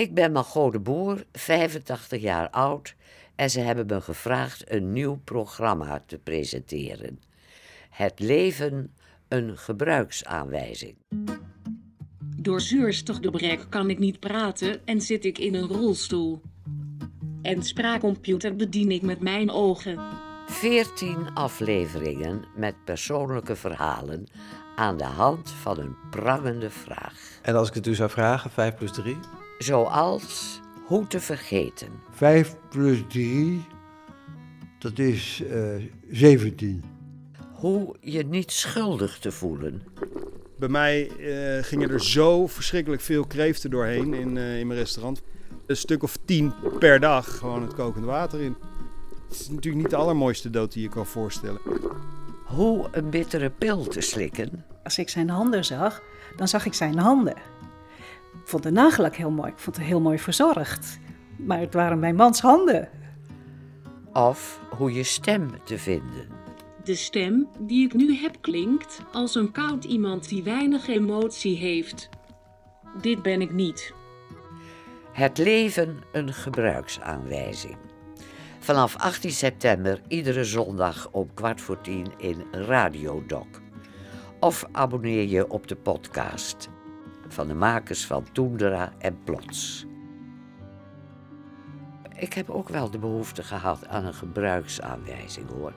Ik ben Margot de Boer, 85 jaar oud en ze hebben me gevraagd een nieuw programma te presenteren. Het leven een gebruiksaanwijzing. Door zuurstofgebrek kan ik niet praten en zit ik in een rolstoel. En spraakcomputer bedien ik met mijn ogen. 14 afleveringen met persoonlijke verhalen aan de hand van een prangende vraag. En als ik het u zou vragen, 5 plus 3? Zoals hoe te vergeten. 5 plus 3, dat is eh 17. Hoe je niet schuldig te voelen. Bij mij eh, gingen er zo verschrikkelijk veel kreeften doorheen in, eh, in mijn restaurant. Een stuk of tien per dag, gewoon het kokend water in. Het is natuurlijk niet de allermooiste dood die je kan voorstellen. Hoe een bittere pil te slikken. Als ik zijn handen zag, dan zag ik zijn handen. Ik vond de nagellak heel mooi. Ik vond het heel mooi verzorgd. Maar het waren mijn mans handen. Of hoe je stem te vinden. De stem die ik nu heb klinkt als een koud iemand die weinig emotie heeft. Dit ben ik niet. Het leven een gebruiksaanwijzing. Vanaf 18 september iedere zondag om kwart voor tien in Radio Doc. Of abonneer je op de podcast van de makers van Toendra en Plots. Ik heb ook wel de behoefte gehad aan een gebruiksaanwijzing hoor.